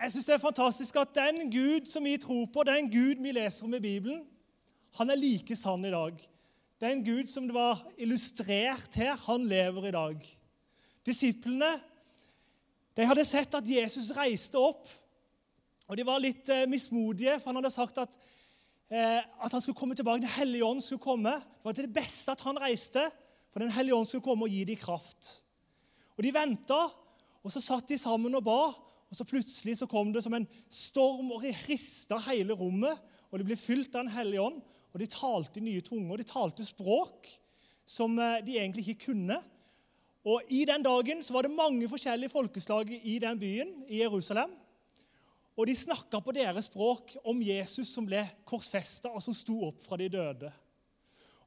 Jeg synes det er fantastisk at den Gud som vi tror på, den Gud vi leser om i Bibelen, han er like sann i dag. Den Gud som det var illustrert her, han lever i dag. Disiplene de hadde sett at Jesus reiste opp, og de var litt eh, mismodige, for han hadde sagt at, eh, at han skulle komme tilbake. Den hellige ånd skulle komme. Det var til det beste at han reiste, for Den hellige ånd skulle komme og gi dem kraft. Og De venta, og så satt de sammen og ba. Og så Plutselig så kom det som en storm og rista hele rommet. og De ble fylt av Den hellige ånd, og de talte i nye tunger. De talte språk som eh, de egentlig ikke kunne. Og I den dagen så var det mange forskjellige folkeslag i den byen, i Jerusalem. Og de snakka på deres språk om Jesus som ble korsfesta, og som sto opp fra de døde.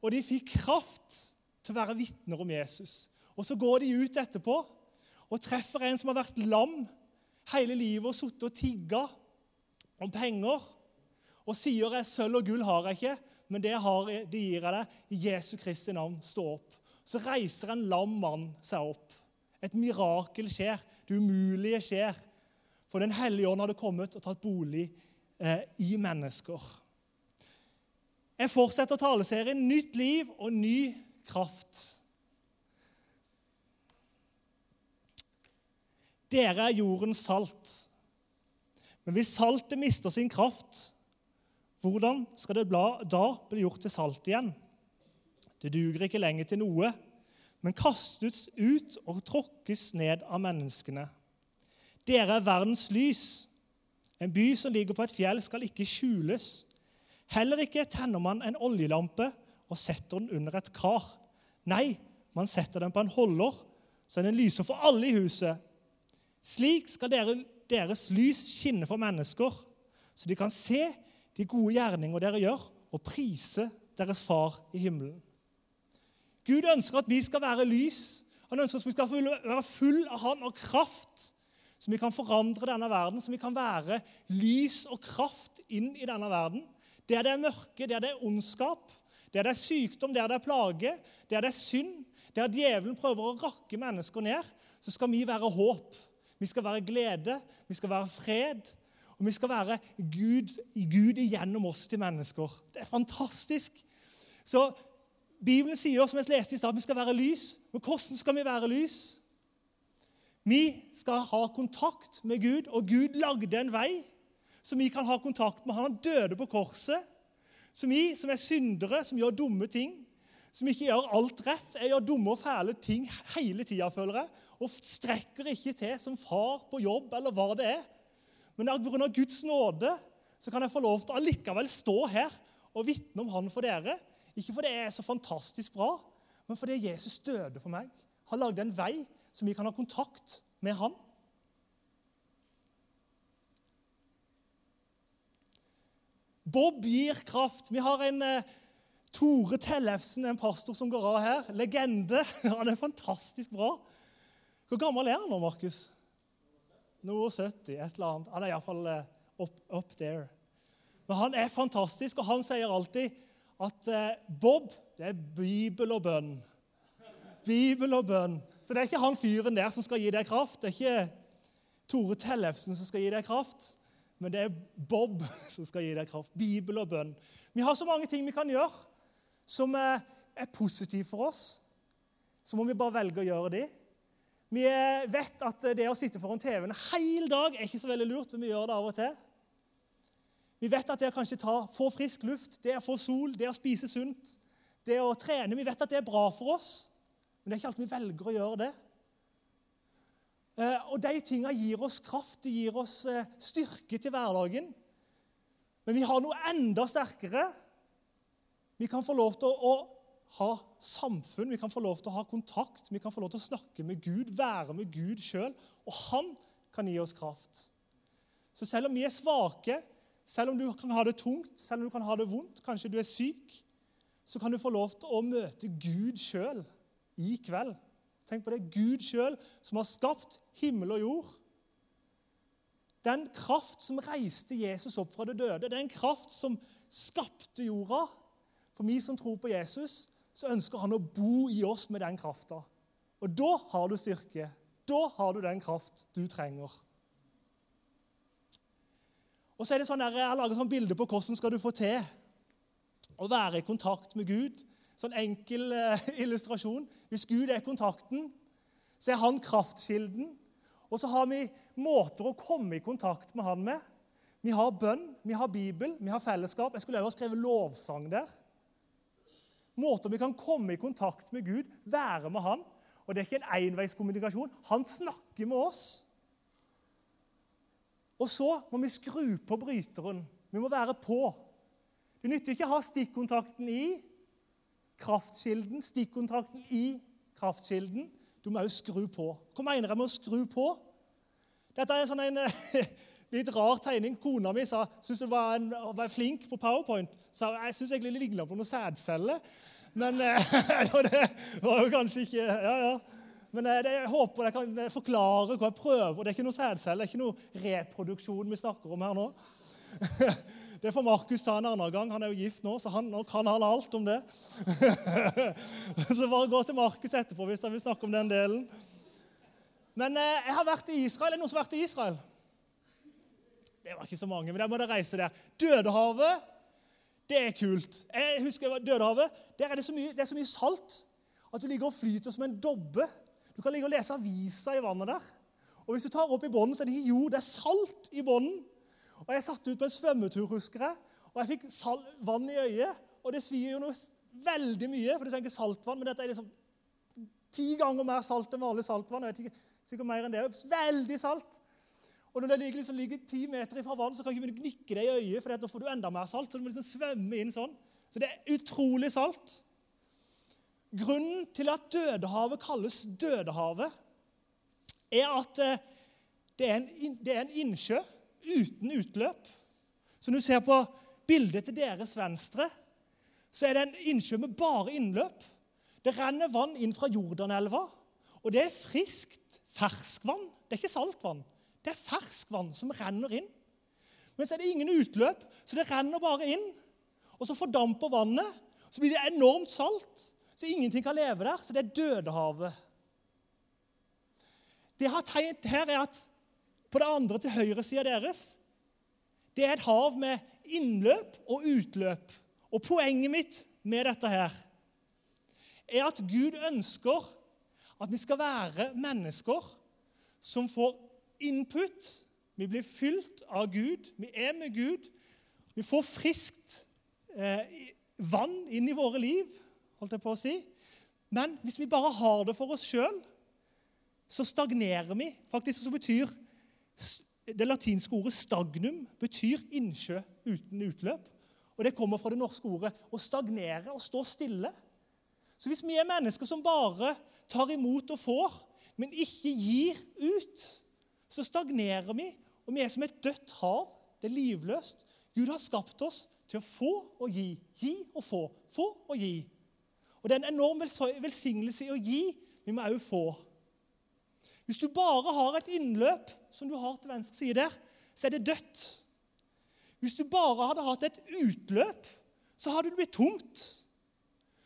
Og de fikk kraft til å være vitner om Jesus. Og Så går de ut etterpå og treffer en som har vært lam hele livet og sittet og tigga om penger, og sier jeg, 'Sølv og gull har jeg ikke, men det, har, det gir jeg deg. I Jesu Kristi navn, stå opp.' Så reiser en lam mann seg opp. Et mirakel skjer. Det umulige skjer. For Den hellige ånd hadde kommet og tatt bolig eh, i mennesker. Jeg fortsetter taleserien 'Nytt liv og ny kraft'. Dere er jordens salt. Men hvis saltet mister sin kraft, hvordan skal det da bli gjort til salt igjen? Det duger ikke lenger til noe, men kastes ut og tråkkes ned av menneskene. Dere er verdens lys. En by som ligger på et fjell, skal ikke skjules. Heller ikke tenner man en oljelampe og setter den under et kar. Nei, man setter den på en holder, så den lyser for alle i huset. Slik skal dere, deres lys skinne for mennesker, så de kan se de gode gjerninger dere gjør, og prise deres far i himmelen. Gud ønsker at vi skal være lys. Han ønsker at vi skal være full av Han og kraft, så vi kan forandre denne verden, så vi kan være lys og kraft inn i denne verden. Der det er mørke, der det er ondskap, der det er sykdom, der det er plage, der det er synd, der djevelen prøver å rakke mennesker ned, så skal vi være håp. Vi skal være glede, vi skal være fred, og vi skal være Gud, Gud igjennom oss til mennesker. Det er fantastisk. Så Bibelen sier som jeg leste i stad, at vi skal være lys. Men hvordan skal vi være lys? Vi skal ha kontakt med Gud, og Gud lagde en vei som vi kan ha kontakt med Han. Døde på korset. Så vi som er syndere, som gjør dumme ting, som ikke gjør alt rett, jeg gjør dumme og fæle ting hele tida, føler jeg, og strekker ikke til som far på jobb eller hva det er. Men pga. Guds nåde så kan jeg få lov til å allikevel stå her og vitne om Han for dere. Ikke fordi jeg er så fantastisk bra, men fordi Jesus døde for meg. Har lagd en vei som vi kan ha kontakt med Han. Bob gir kraft. Vi har en eh, Tore Tellefsen, en pastor som går av her. Legende. Han er fantastisk bra. Hvor gammel er han nå, Markus? Noe 70, et eller annet. Han er iallfall up, up there. Men han er fantastisk, og han sier alltid at uh, Bob, det er Bibel og bønn. Bibel og bønn. Så det er ikke han fyren der som skal gi deg kraft. Det er ikke Tore Tellefsen som skal gi deg kraft, men det er Bob som skal gi deg kraft. Bibel og bønn. Vi har så mange ting vi kan gjøre som er, er positive for oss. Så må vi bare velge å gjøre det. Vi vet at det å sitte foran TV-en en hel dag er ikke så veldig lurt, men vi gjør det av og til. Vi vet at det å kanskje ta, få frisk luft, det å få sol, det å spise sunt, det å trene Vi vet at det er bra for oss, men det er ikke alltid vi velger å gjøre det. Eh, og De tingene gir oss kraft, de gir oss eh, styrke til hverdagen. Men vi har noe enda sterkere. Vi kan få lov til å ha samfunn, vi kan få lov til å ha kontakt, vi kan få lov til å snakke med Gud, være med Gud sjøl. Og han kan gi oss kraft. Så selv om vi er svake, selv om du kan ha det tungt, selv om du kan ha det vondt, kanskje du er syk, så kan du få lov til å møte Gud sjøl i kveld. Tenk på det. Gud sjøl som har skapt himmel og jord. Den kraft som reiste Jesus opp fra det døde, den kraft som skapte jorda. For vi som tror på Jesus, så ønsker han å bo i oss med den krafta. Og da har du styrke. Da har du den kraft du trenger. Og så er det sånn der, Jeg har laget sånn bilde på hvordan skal du få til å være i kontakt med Gud. Sånn enkel eh, illustrasjon. Hvis Gud er kontakten, så er han kraftkilden. Og så har vi måter å komme i kontakt med han med. Vi har bønn, vi har Bibel, vi har fellesskap. Jeg skulle også skrevet lovsang der. Måter vi kan komme i kontakt med Gud, være med Han. Og det er ikke en enveiskommunikasjon. Han snakker med oss. Og så må vi skru på bryteren. Vi må være på. Det nytter ikke å ha stikkontakten i kraftkilden, stikkontakten i kraftkilden. Du må òg skru på. Hva mener jeg med å skru på? Dette er en sånn en, litt rar tegning. Kona mi sa syntes hun var, en, var flink på powerpoint. Sa jeg syns egentlig det ligna på noen sædceller. Men det var jo kanskje ikke Ja, ja. Men eh, jeg håper jeg kan forklare hva jeg prøver. Det er ikke noe sædcelle, det er ikke noe reproduksjon vi snakker om her nå. Det får Markus ta en annen gang. Han er jo gift nå, så han, nå kan han alt om det. Så bare gå til Markus etterpå hvis han vil snakke om den delen. Men eh, jeg har vært i Israel. Er det noen som har vært i Israel? Det var ikke så mange, men jeg måtte reise der. Dødehavet, det er kult. Jeg husker Dødehavet, Der er det så mye, det er så mye salt at du ligger og flyter som en dobbe. Du kan ligge og lese avisa i vannet der. Og hvis du tar opp i bånden, så er det ikke jord, det er salt i bånden. Og Jeg satte ut på en svømmetur, husker jeg, og jeg fikk vann i øyet. Og det svir jo noe veldig mye, for du tenker saltvann, men dette er liksom ti ganger mer salt enn vanlig saltvann. jeg vet ikke, sikkert mer enn det. Veldig salt. Og når ligger, liksom, ligger ti meter fra vann, så kan du ikke gnikke det i øyet, for da får du enda mer salt. Så du må liksom svømme inn sånn. Så det er utrolig salt. Grunnen til at Dødehavet kalles Dødehavet, er at eh, det er en, det er en innsjø uten utløp. Så når du ser på bildet til deres venstre, så er det en innsjø med bare innløp. Det renner vann inn fra Jordanelva, og det er friskt ferskvann. Det er ikke saltvann. Det er ferskvann som renner inn. Men så er det ingen utløp, så det renner bare inn. Og så fordamper vannet. Så blir det enormt salt, så ingenting kan leve der. Så det er Dødehavet. Det jeg har tegnet her, er at på det andre til høyresida deres, det er et hav med innløp og utløp. Og poenget mitt med dette her er at Gud ønsker at vi skal være mennesker som får input. Vi blir fylt av Gud. Vi er med Gud. Vi får friskt eh, vann inn i våre liv, holdt jeg på å si. Men hvis vi bare har det for oss sjøl, så stagnerer vi. Faktisk så betyr det latinske ordet 'stagnum' betyr innsjø uten utløp. Og Det kommer fra det norske ordet 'å stagnere', å stå stille. Så hvis vi er mennesker som bare tar imot og får, men ikke gir ut, så stagnerer vi, og vi er som et dødt hav. Det er livløst. Gud har skapt oss til å få og gi. Gi og få. Få og gi. Og Det er en enorm velsignelse i å gi. Vi må òg få. Hvis du bare har et innløp, som du har til venstre side der, så er det dødt. Hvis du bare hadde hatt et utløp, så hadde det blitt tomt.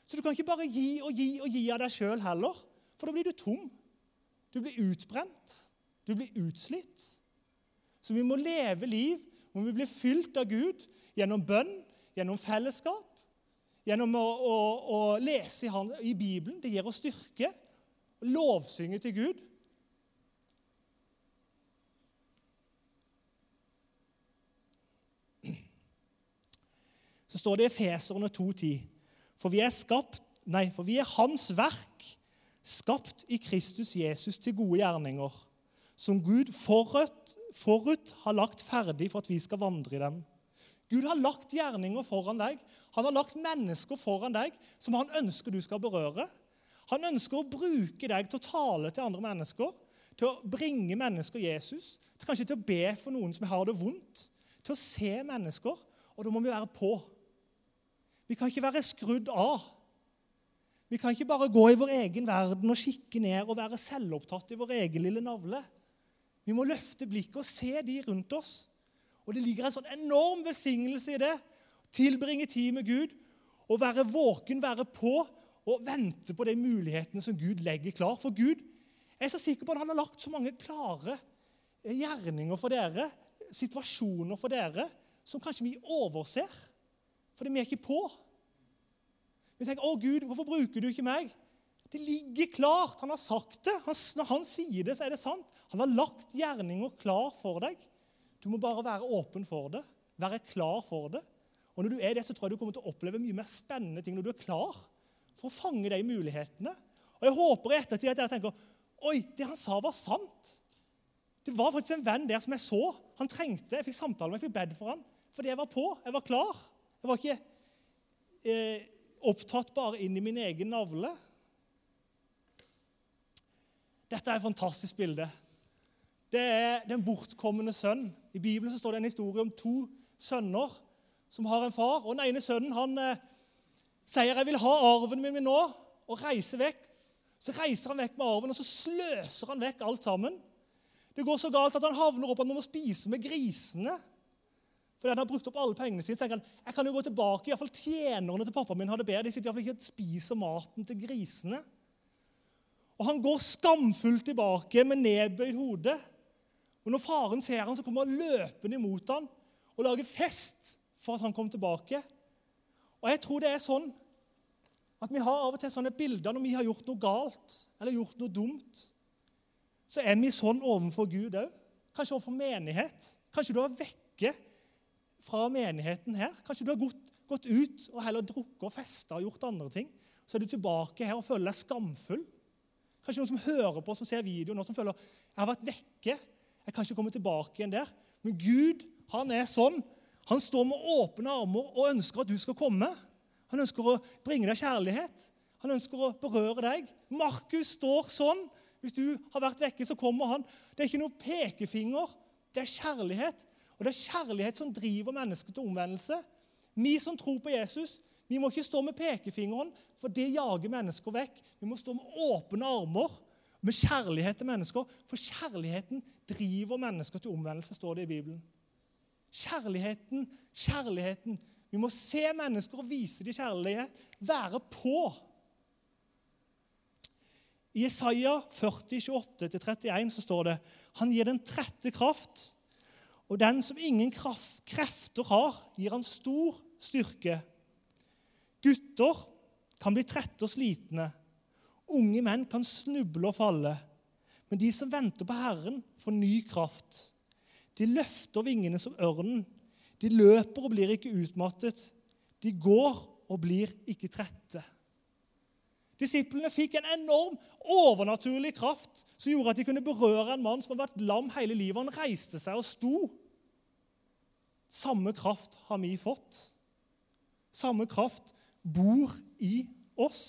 Så du kan ikke bare gi og gi og gi av deg sjøl heller, for da blir du tom. Du blir utbrent. Du blir utslitt. Så vi må leve liv hvor vi blir fylt av Gud gjennom bønn, gjennom fellesskap, gjennom å, å, å lese i, han, i Bibelen. Det gir oss styrke. Lovsynge til Gud. så står det i Efeserne 2,10.: For vi er skapt, nei, for vi er Hans verk, skapt i Kristus Jesus til gode gjerninger, som Gud forut, forut har lagt ferdig for at vi skal vandre i dem. Gud har lagt gjerninger foran deg. Han har lagt mennesker foran deg som han ønsker du skal berøre. Han ønsker å bruke deg til å tale til andre mennesker, til å bringe mennesker Jesus, til kanskje til å be for noen som har det vondt, til å se mennesker. Og da må vi være på. Vi kan ikke være skrudd av. Vi kan ikke bare gå i vår egen verden og kikke ned og være selvopptatt i vår egen lille navle. Vi må løfte blikket og se de rundt oss. Og Det ligger en sånn enorm velsignelse i det. Tilbringe tid med Gud og være våken, være på og vente på de mulighetene som Gud legger klar. For Gud jeg er så sikker på at han har lagt så mange klare gjerninger for dere situasjoner for dere som kanskje vi overser, fordi vi er ikke på. Vi tenker 'Å, Gud, hvorfor bruker du ikke meg?' Det ligger klart. Han har sagt det. Han, når han sier det, så er det sant. Han har lagt gjerninger klar for deg. Du må bare være åpen for det, være klar for det. Og når du er det, så tror jeg du kommer til å oppleve mye mer spennende ting når du er klar for å fange de mulighetene. Og Jeg håper i ettertid at dere tenker Oi, det han sa, var sant. Det var faktisk en venn der som jeg så. Han trengte, Jeg fikk samtale med, jeg fikk bedt for han, fordi jeg var på. Jeg var klar. Jeg var ikke eh, opptatt bare inn i min egen navle. Dette er et fantastisk bilde. Det er den bortkomne sønn. I Bibelen så står det en historie om to sønner som har en far. og Den ene sønnen han eh, sier 'Jeg vil ha arven min nå', og reiser vekk. Så reiser han vekk med arven, og så sløser han vekk alt sammen. Det går så galt at han havner opp at han må spise med grisene. Fordi han har brukt opp alle pengene sine. Tenker han, jeg kan jo gå tilbake, i hvert fall Tjenerne til pappa min har det bedre. De sitter i hvert fall ikke og spiser maten til grisene. Og Han går skamfullt tilbake med nedbøyd hode. Og Når faren ser han, så kommer han løpende imot han og lager fest for at han kom tilbake. Og jeg tror det er sånn at vi har av og til sånne bilder når vi har gjort noe galt eller gjort noe dumt. Så er vi sånn overfor Gud òg. Kanskje overfor menighet. Kanskje du har vekke fra menigheten her. Kanskje du har gått, gått ut og heller drukket og festa og gjort andre ting. Så er du tilbake her og føler deg skamfull. Kanskje noen som hører på, som ser videoen, og som føler jeg har vært vekke. Jeg kan ikke komme tilbake igjen der. Men Gud han er sånn han står med åpne armer og ønsker at du skal komme. Han ønsker å bringe deg kjærlighet. Han ønsker å berøre deg. Markus står sånn. Hvis du har vært vekke, så kommer han. Det er ikke noe pekefinger. Det er kjærlighet. Og det er kjærlighet som driver mennesket til omvendelse. Vi som tror på Jesus, vi må ikke stå med pekefingeren, for det jager mennesker vekk. Vi må stå med åpne armer, med kjærlighet til mennesker. For kjærligheten driver mennesker til omvendelse, står det i Bibelen. Kjærligheten, kjærligheten. Vi må se mennesker og vise dem kjærlighet. Være på. I Isaiah 40, 28-31 så står det han gir den trette kraft, og den som ingen kraft, krefter har, gir han stor styrke. Gutter kan bli trette og slitne. Unge menn kan snuble og falle. Men de som venter på Herren, får ny kraft. De løfter vingene som ørnen. De løper og blir ikke utmattet. De går og blir ikke trette. Disiplene fikk en enorm overnaturlig kraft som gjorde at de kunne berøre en mann som hadde vært lam hele livet. Han reiste seg og sto. Samme kraft har vi fått. Samme kraft bor i oss.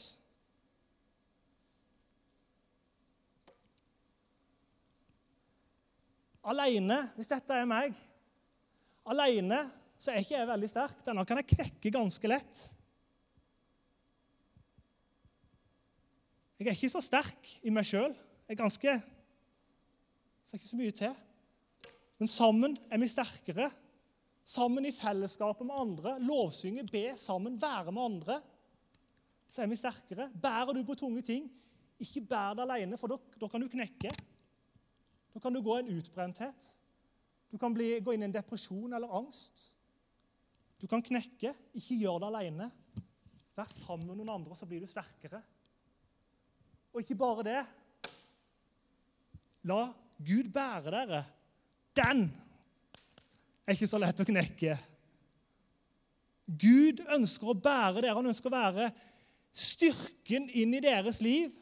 Alene, hvis dette er meg Alene så er ikke jeg veldig sterk. Denne kan jeg knekke ganske lett. Jeg er ikke så sterk i meg sjøl. Jeg er ganske Så er ikke så mye til. Men sammen er vi sterkere. Sammen i fellesskapet med andre. Lovsynge, be sammen, være med andre. Så er vi sterkere. Bærer du på tunge ting, ikke bær det alene, for da kan du knekke. Da kan du gå i en utbrenthet. Du kan bli, gå inn i en depresjon eller angst. Du kan knekke. Ikke gjør det alene. Vær sammen med noen andre, så blir du sterkere. Og ikke bare det. La Gud bære dere. Den er ikke så lett å knekke. Gud ønsker å bære dere. Han ønsker å være styrken inn i deres liv.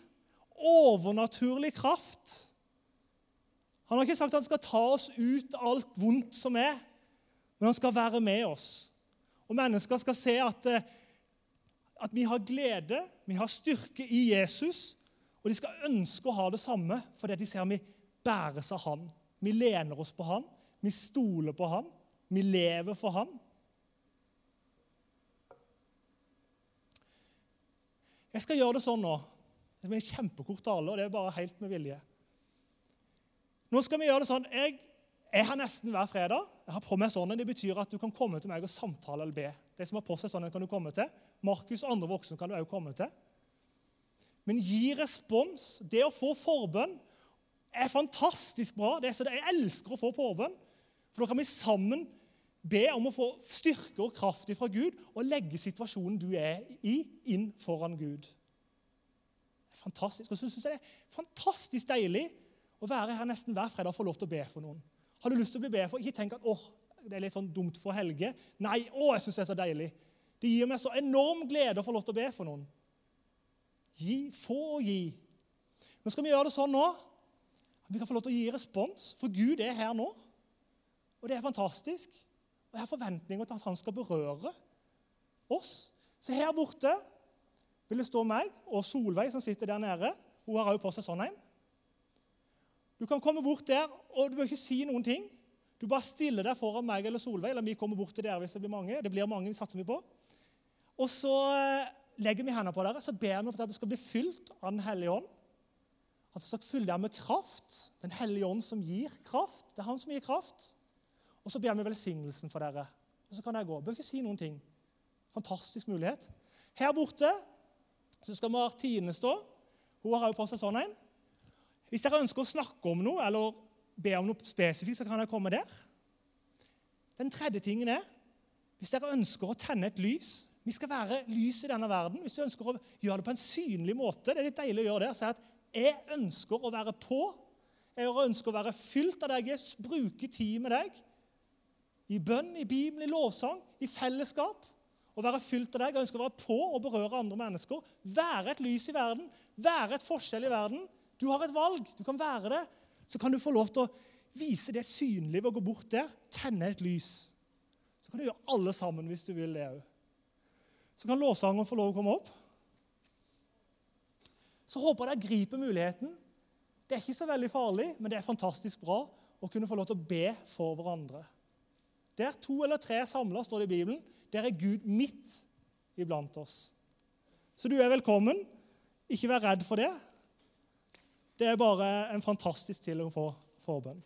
Overnaturlig kraft. Han har ikke sagt at han skal ta oss ut alt vondt som er, men han skal være med oss. Og mennesker skal se at, eh, at vi har glede, vi har styrke i Jesus, og de skal ønske å ha det samme fordi de ser at vi bæres av Han. Vi lener oss på Han, vi stoler på Han, vi lever for Han. Jeg skal gjøre det sånn nå. Det blir en kjempekort tale, og det er bare helt med vilje. Nå skal vi gjøre det sånn. Jeg er her nesten hver fredag. Jeg har på meg sånn, Det betyr at du kan komme til meg og samtale eller be. De som har på seg sånn, kan du komme til. Markus og andre voksne kan du også komme til. Men gi respons. Det å få forbønn er fantastisk bra. Det er så det, jeg elsker å få forbønn. For da kan vi sammen be om å få styrke og kraft fra Gud og legge situasjonen du er i, inn foran Gud. Det er fantastisk. Og så syns jeg det er fantastisk deilig å være her nesten hver fredag og få lov til å be for noen. Har du lyst til å bli be for? Ikke tenk at åh, det er litt sånn dumt for Helge. Nei, å, jeg syns det er så deilig. Det gir meg så enorm glede å få lov til å be for noen. Gi, få og gi. Nå skal vi gjøre det sånn nå at vi kan få lov til å gi respons, for Gud er her nå. Og det er fantastisk. Og jeg har forventninger til at han skal berøre oss. Så her borte vil det stå meg og Solveig som sitter der nede. Hun har òg på seg sånn en. Du kan komme bort der, og du bør ikke si noen ting. Du bare stiller deg foran meg eller Solveig, eller vi kommer bort til dere hvis det blir mange. Det blir mange, vi satser vi på. Og så eh, legger vi hendene på dere, så ber vi at dere skal bli fylt av Den hellige ånd. At dere skal fylle dere med kraft. Den hellige ånd som gir kraft. Det er han som gir kraft. Og så ber vi velsignelsen for dere. Og så kan dere gå. Bør ikke si noen ting. Fantastisk mulighet. Her borte så skal Martine stå. Hun har også på seg sånn en. Hvis dere ønsker å snakke om noe eller be om noe spesifikt, så kan dere komme der. Den tredje tingen er hvis dere ønsker å tenne et lys Vi skal være lys i denne verden. Hvis du ønsker å gjøre det på en synlig måte, det er litt deilig å gjøre det, si at jeg ønsker å være på. Jeg ønsker å være fylt av deg, Jesus. Bruke tid med deg. I bønn, i Bibelen, i lovsang, i fellesskap. Å være fylt av deg. Jeg ønsker å være på og berøre andre mennesker. Være et lys i verden. Være et forskjell i verden. Du har et valg. Du kan være det. Så kan du få lov til å vise det synlig ved å gå bort der, tenne et lys. Så kan du gjøre alle sammen hvis du vil det òg. Så kan lovsangeren få lov å komme opp. Så håper jeg dere griper muligheten. Det er ikke så veldig farlig, men det er fantastisk bra å kunne få lov til å be for hverandre. Der to eller tre samla, står det i Bibelen. Der er Gud midt iblant oss. Så du er velkommen. Ikke vær redd for det. Det er bare en fantastisk tilgang for forbønn.